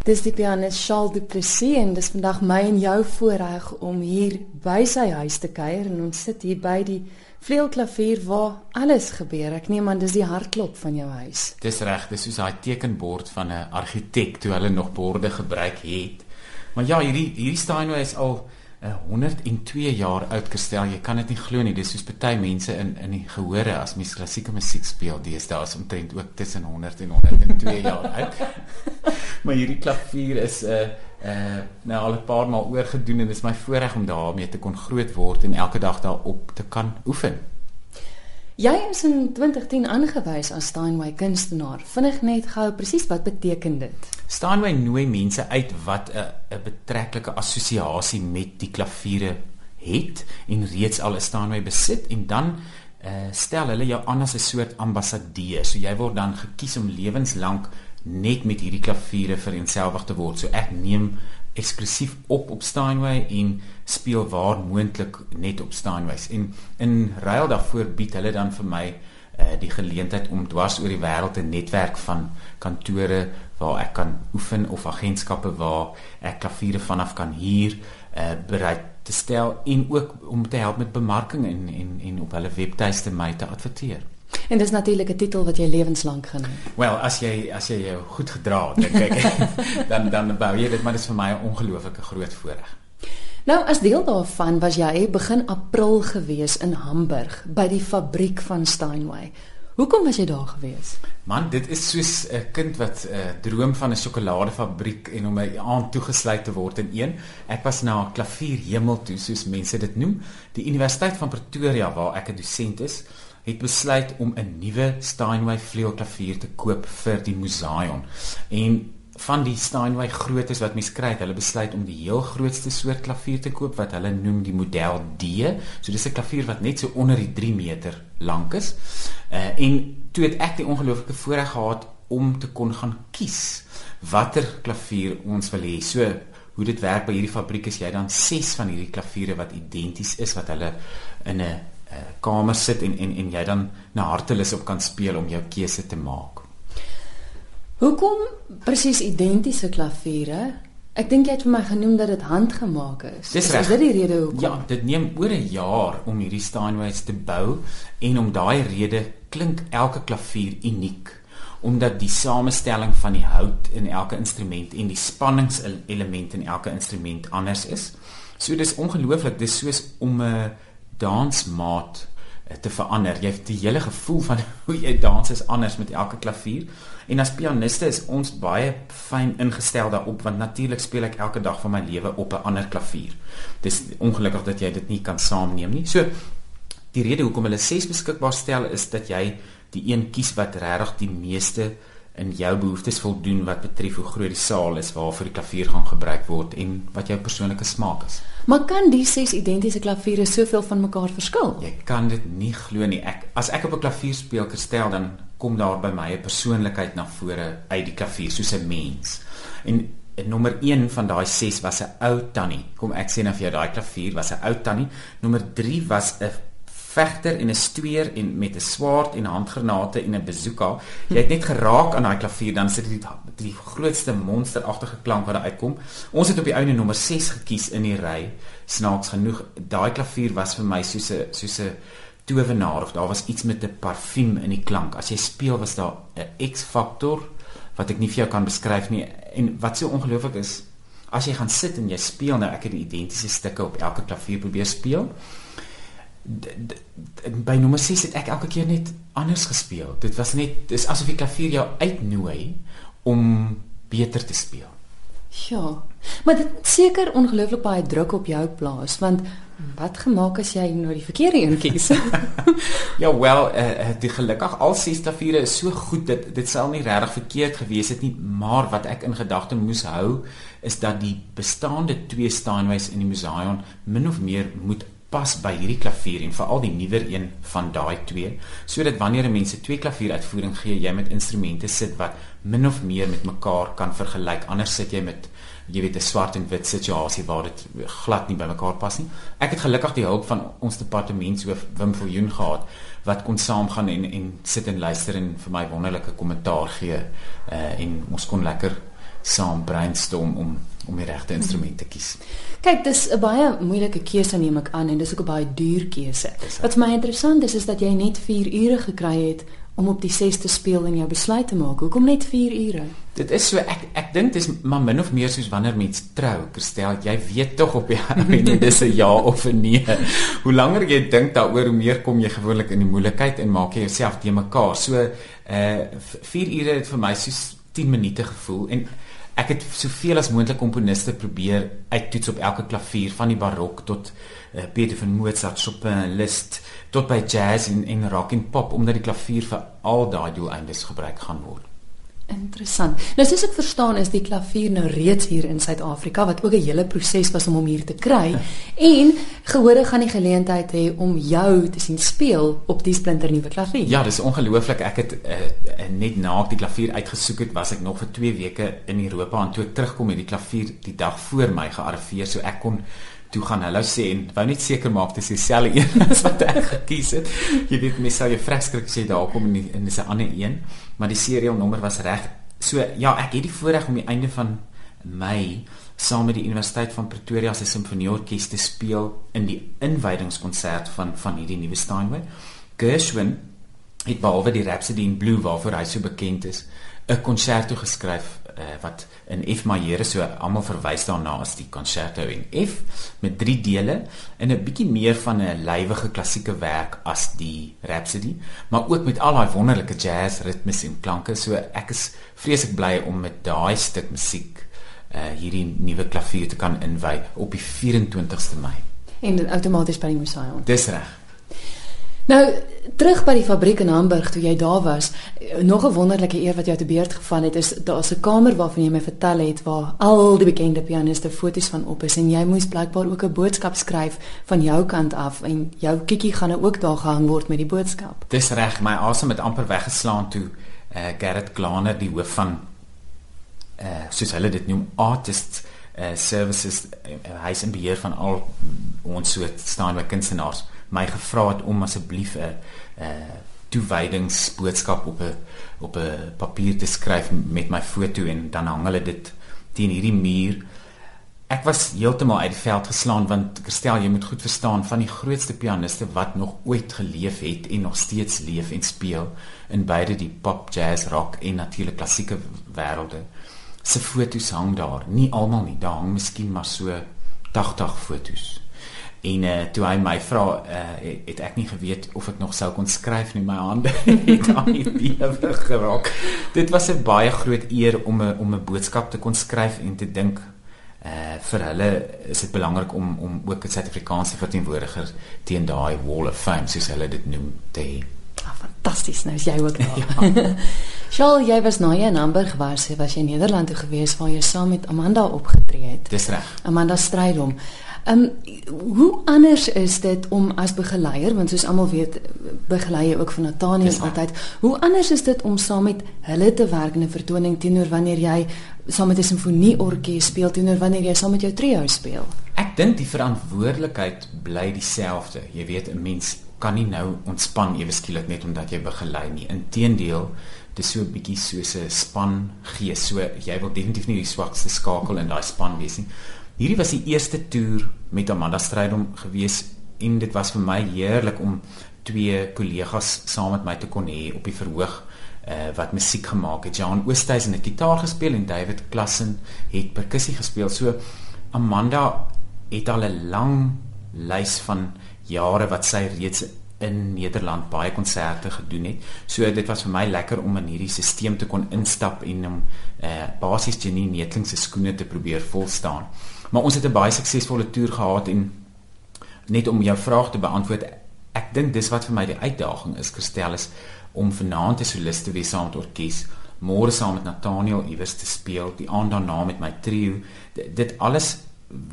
Dis die pianis Charles Du Plessis en dis vandag my en jou voorreg om hier by sy huis te kuier en ons sit hier by die vleuelklavier waar alles gebeur. Ek neem aan dis die hartklop van jou huis. Dis reg, dis soos daai tekenbord van 'n argitek toe hulle nog borde gebruik het. Maar ja, hierdie hierdie Steinway is al 102 jaar oud Kerstel, jy kan dit nie glo nie. Dis soos party mense in in die gehore as mens klassieke musiek speel, dis daar is omtrent ook tussen 100 en 102 jaar oud. maar hierdie klavier is 'n uh, uh nou al 'n paar maal oorgedoen en dit is my voorreg om daarmee te kon groot word en elke dag daarop te kan oefen. Jy is in 2010 aangewys as Steinway kunstenaar. Vinnig net gou presies wat beteken dit? Steinway nooi mense uit wat 'n 'n betrekkelike assosiasie met die klaviere het en reeds al 'n Steinway besit en dan uh, stel hulle jou aan as 'n soort ambassadeur. So jy word dan gekies om lewenslank net met hierdie klaviere vereensgewig te word. So ek neem eksklusief op op Steinway en speel waar moontlik net op Steinways. En in ruil daarvoor bied hulle dan vir my uh, die geleentheid om dwars oor die wêreld 'n netwerk van kantore waar ek kan oefen of agentskappe waar ek klaviere vanaf kan huur uh, bereid te stel en ook om te help met bemarking en en en op hulle webtuiste my te adverteer. En dis natuurlik 'n titel wat jy lewenslank gaan hê. Wel, as jy as jy jou goed gedra het, dink ek, dan dan bou jy dit, maar dit is vir my 'n ongelooflike groot voorreg. Nou as deel daarvan was jy begin April gewees in Hamburg by die fabriek van Steinway. Hoekom was jy daar gewees? Man, dit is soos 'n kind wat 'n uh, droom van 'n sjokoladefabriek en om 'n aand toegesluit te word in een. Ek was na 'n klavier hemel toe, soos mense dit noem, die Universiteit van Pretoria waar ek 'n dosent is het besluit om 'n nuwe Steinway vleuelklavier te koop vir die Museion. En van die Steinway grootes wat mens kry, hulle besluit om die heel grootste soort klavier te koop wat hulle noem die model D. So dis 'n klavier wat net so onder die 3 meter lank is. Uh en toe het ek die ongelooflike voorreg gehad om te kon gaan kies watter klavier ons wil hê. So hoe dit werk by hierdie fabriek is jy dan 6 van hierdie klaviere wat identies is wat hulle in 'n kamer sit en en en jy dan na hartelus op kan speel om jou keuse te maak. Hoekom presies identiese klaviere? Ek dink jy het vir my genoem dat dit handgemaak is. Dis is dit die rede hoekom? Ja, dit neem oor 'n jaar om hierdie Steinways te bou en om daai rede klink elke klavier uniek omdat die samestelling van die hout in elke instrument en die spanningselement in elke instrument anders is. So dis ongelooflik, dis soos om 'n uh, dansmaat eh, te verander. Jy het die hele gevoel van hoe jy dans is anders met elke klavier. En as pianiste is ons baie fyn ingestel daarop want natuurlik speel ek elke dag van my lewe op 'n ander klavier. Dis ongelukkig dat jy dit nie kan saamneem nie. So die rede hoekom hulle ses beskikbaar stel is dat jy die een kies wat regtig die meeste in jou behoeftes voldoen wat betref hoe groot die saal is waarvoor die klavier gaan gebruik word en wat jou persoonlike smaak is. Maar kan die ses identiese klaviere soveel van mekaar verskil? Jy kan dit nie glo nie. Ek as ek op 'n klavier speel, kerstel dan kom daar by my 'n persoonlikheid na vore uit die klavier soos 'n mens. En nommer 1 van daai 6 was 'n ou tannie. Kom ek sê nou vir jou daai klavier was 'n ou tannie. Nommer 3 was 'n vegter en 'n stoeier en met 'n swaard en handgranate en 'n bazooka. Jy het net geraak aan daai klavier dan sit dit die, die grootste monsteragtige klank wat daar uitkom. Ons het op die ouene nommer 6 gekies in die ry. Snaaks genoeg, daai klavier was vir my soos 'n soos 'n towenaar of daar was iets met 'n parfuum in die klank. As jy speel was daar 'n X-faktor wat ek nie vir jou kan beskryf nie en wat so ongelooflik is as jy gaan sit en jy speel nou ek het die identiese stukke op elke klavier probeer speel by nommer 6 het ek elke keer net anders gespeel. Dit was net dis asof die klavier jou uitnooi om beter te speel. Ja. Maar dit seker ongelooflik baie druk op jou plaas want wat gemaak as jy nou die verkeerde een kies? ja, wel, uh, die gelukkig al ses klaviere is so goed dat dit sal nie regtig verkeerd gewees het nie, maar wat ek in gedagte moes hou is dat die bestaande twee Steinways in die Museion min of meer moet pas by hierdie klavier en veral die nuwer een van daai twee. Sodat wanneer mense twee klavieruitvoering gee jy met instrumente sit wat min of meer met mekaar kan vergelyk. Anders sit jy met jy weet 'n swart en wit situasie waar dit glad nie by mekaar pas nie. Ek het gelukkig die hulp van ons departementshoof Wim Viljoen gehad wat kon saamgaan en en sit en luister en vir my wonderlike kommentaar gee uh, en ons kon lekker saam brainstorm om om die regte instrument te kies. Kyk, dis 'n baie moeilike keuse neem ek aan en dis ook 'n baie duur keuse. Wat vir my interessant is is dat jy net 4 ure gekry het om op die 6 te speel en jou besluit te maak. Hoekom net 4 ure? Dit is so ek ek dink dis maar min of meer soos wanneer mens trou. Kerstel, jy weet tog op die einde dis 'n ja of 'n nee. Hoe langer jy dink daaroor, hoe meer kom jy gewoonlik in die moeilikheid en maak jy jouself te mekaar. So uh 4 ure het vir my soos 10 minute gevoel en ek het soveel as moontlik komponiste probeer uittoets op elke klavier van die barok tot uh, Beethoven, Mozart, Chopin, Liszt tot by jazz en en rock en pop omdat die klavier vir al daai doeleindes gebruik gaan word. Interessant. Nou soos ek verstaan is die klavier nou reeds hier in Suid-Afrika wat ook 'n hele proses was om hom hier te kry en gehore gaan die geleentheid hê om jou te sien speel op die splinternuwe klavier. Ja, dis ongelooflik. Ek het uh, uh, net na ek die klavier uitgesoek het, was ek nog vir 2 weke in Europa en toe ek terugkom het die klavier die dag voor my gearriveer so ek kon toe gaan hallo sê en wou net seker maak dis dieselfde een as wat ek gekies het. Jy weet mens sou jy vreeskrik sê daar kom in in 'n ander een, maar die serial nommer was reg. So ja, ek het die voorreg om die einde van Mei saam met die Universiteit van Pretoria se simfonieorkes te speel in die inwydingskonsert van van hierdie nuwe Steinway. Gershwin het behalwe die Rhapsody in Blue waarvoor hy so bekend is, 'n konserto geskryf uh, wat in F majeur so almal verwys daarna as die concerto in F met drie dele en 'n bietjie meer van 'n lywige klassieke werk as die Rhapsody, maar ook met al daai wonderlike jazz ritmes en klanke. So ek is vreeslik bly om met daai stuk musiek uh, hierdie nuwe klavier te kan inwy op die 24ste Mei. En outomaties by die Messiah. Dis reg. Nou terug by die fabriek in Hamburg toe jy daar was, nog 'n wonderlike eer wat jou te beurt geval het is daar's 'n kamer waarvan jy my vertel het waar al die bekende pianiste foto's van op is en jy moes blykbaar ook 'n boodskap skryf van jou kant af en jou kiekie gaan nou ook daar gehang word met die boodskap. Dis reg, my asem het amper weggeslaan toe uh, Gerrit Glaner die hoof van uh soos hulle dit noem artists uh, services uh, hy's in beheer van al ons soort staan by kunstenaars my gevra het om asseblief 'n 'n toewydingsboodskap op 'n op 'n papier te skryf met my foto en dan hang hulle dit teen hierdie muur. Ek was heeltemal uit die veld geslaan want Christel, jy moet goed verstaan van die grootste pianiste wat nog ooit geleef het en nog steeds leef en speel in beide die pop, jazz, rock en natuurlik klassieke wêrelde. Se foto's hang daar. Nie almal nie, daar hang miskien maar so 80 foto's. En uh, toe hy my vra, uh, het, het ek nie geweet of ek nog sou kon skryf nie. My hande het aan die bewe geraak. Dit was 'n baie groot eer om 'n om 'n boodskap te kon skryf en te dink uh vir hulle is dit belangrik om om ook 'n Suid-Afrikaanse verteenwoordiger teen daai wall of fame soos hulle dit noem te hê. Ah, fantasties, nou is jy ook daar. ja. Charles, jy was nou in Hamburg was, jy was in Nederland toe gewees waar jy saam met Amanda opgetree het. Dis reg. Amanda Strydom. Ehm um, hoe anders is dit om as begeleier want soos almal weet begelei jy ook van Nathaniel altyd. Hoe anders is dit om saam met hulle te werk in 'n vertoning teenoor wanneer jy saam met 'n simfonieorkes speel teenoor wanneer jy saam met jou trio speel? Ek dink die verantwoordelikheid bly dieselfde. Jy weet 'n mens kan nie nou ontspan ewe skielik net omdat jy begelei nie. Inteendeel dis so 'n bietjie soos 'n span gees. So jy wil definitief nie die swakste skakel in daai span wees nie. Hierdie was die eerste toer met Amanda Strydom gewees en dit was vir my heerlik om twee kollegas saam met my te kon hê op die verhoog uh, wat musiek gemaak het. Jan Oosthuizen het gitaar gespeel en David Klassen het perkussie gespeel. So Amanda het al 'n lang lys van jare wat sy reeds in Nederland baie konserte gedoen het. So dit was vir my lekker om in hierdie stelsel te kon instap en om eh uh, basies Janine Netling se skoene te probeer volstaan. Maar ons het 'n baie suksesvolle toer gehad en net om jou vraag te beantwoord, ek dink dis wat vir my die uitdaging is, Christel is om vanaand 'n solis te wees saam met orkes, môre saam met Nathaniel iewers te speel, die aand daarna met my trio. D dit alles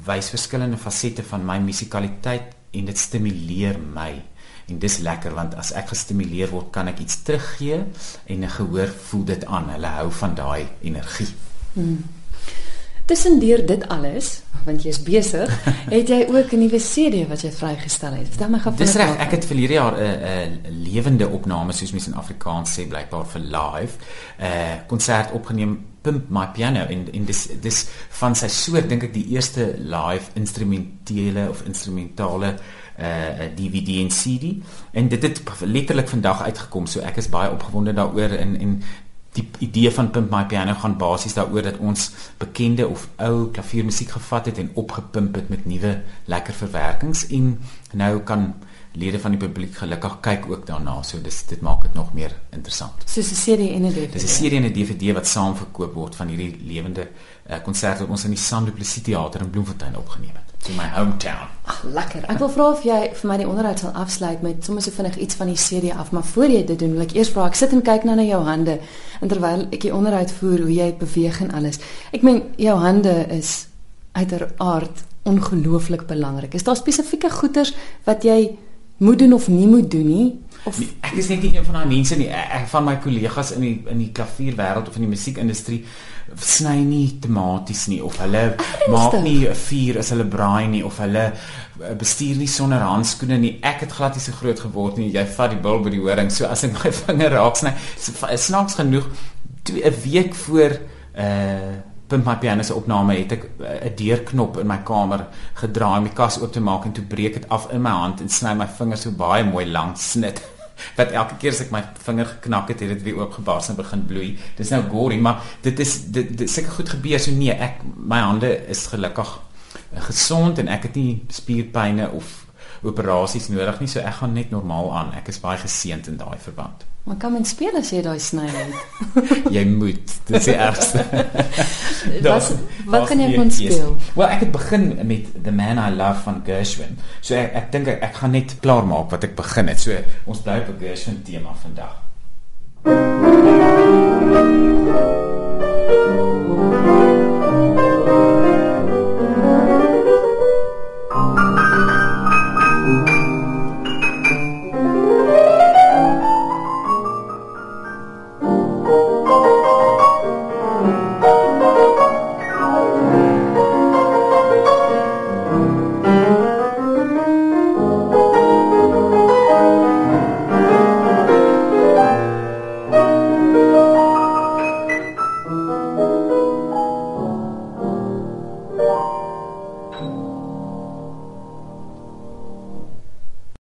wys verskillende fasette van my musikaliteit en dit stimuleer my. En dis lekker want as ek gestimuleer word, kan ek iets teruggee en 'n gehoor voel dit aan. Hulle hou van daai energie. Hmm. Tussendeur dit alles, want jy's besig, het jy ook 'n nuwe CD wat jy vrygestel het. Vertel my gou van dit. Dis reg, ek het vir hierdie jaar 'n 'n lewende opname soos mens in Afrikaans sê blykbaar vir live 'n uh, konsert opgeneem Pimp My Piano en en dis dis van sy soort dink ek die eerste live instrumentele of instrumentale uh eh, DVD en CD en dit het letterlik vandag uitgekom so ek is baie opgewonde daaroor en en die idee van Pimp My Piano gaan basies daaroor dat ons bekende of ou klaviermusiek gevat het en opgepimp het met nuwe lekker verwerkings en nou kan lede van die publiek gelukkig kyk ook daarna. So dis dit maak dit nog meer interessant. Soos 'n CD en 'n DVD. Dis 'n CD en 'n DVD wat saam verkoop word van hierdie lewende uh, konsert wat ons in die Sandu Plessis Theater in Bloemfontein opgeneem het. In my hometown. Ag, lekker. Ek wil vra of jy vir my die onderhoud sal afsluit met sommer so vinnig iets van die CD af, maar voor jy dit doen, wil ek eers vra, ek sit en kyk nou na jou hande en terwyl ek die onderhoud voer hoe jy beweeg en alles. Ek meen jou hande is uiteraard ongelooflik belangrik. Is daar spesifieke goeders wat jy moet doen of nie moet doen nie of nee, ek is net nie een van daai mense nie. Ek van my kollegas in die in die klavierwêreld of in die musiekindustrie sny nie tematies nie of hulle maak nie 'n vuur as hulle braai nie of hulle eh, bestuur nie sonder handskoene nie. Ek het glad nie so groot geword nie. Jy vat die bil by die horing so as ek my vinger raak sny snaaks genoeg 'n week voor uh Pimp My Piano se opname het ek eh, 'n deurknop in my kamer gedraai om die kas oop te maak en toe breek dit af in my hand en sny my vingers so baie mooi lank snit. Wat elke keer as ek my vinger geknak het, het dit weer oopgebars en begin bloei. Dis nou gory, maar dit is dit, dit seker goed gebeur so nee, ek my hande is gelukkig eh, gesond en ek het nie spierpynne of operasies nodig nie, so ek gaan net normaal aan. Ek is baie geseënd in daai verband. Maar kan men speel as jy daai sny het? jy moet. Dit is die ergste. wat wat kan jy kon speel? Wel, ek het begin met The Man I Love van Gershwin. So ek ek dink ek, ek gaan net klaar maak wat ek begin het. So ons bly op 'n Gershwin tema vandag. Thank you.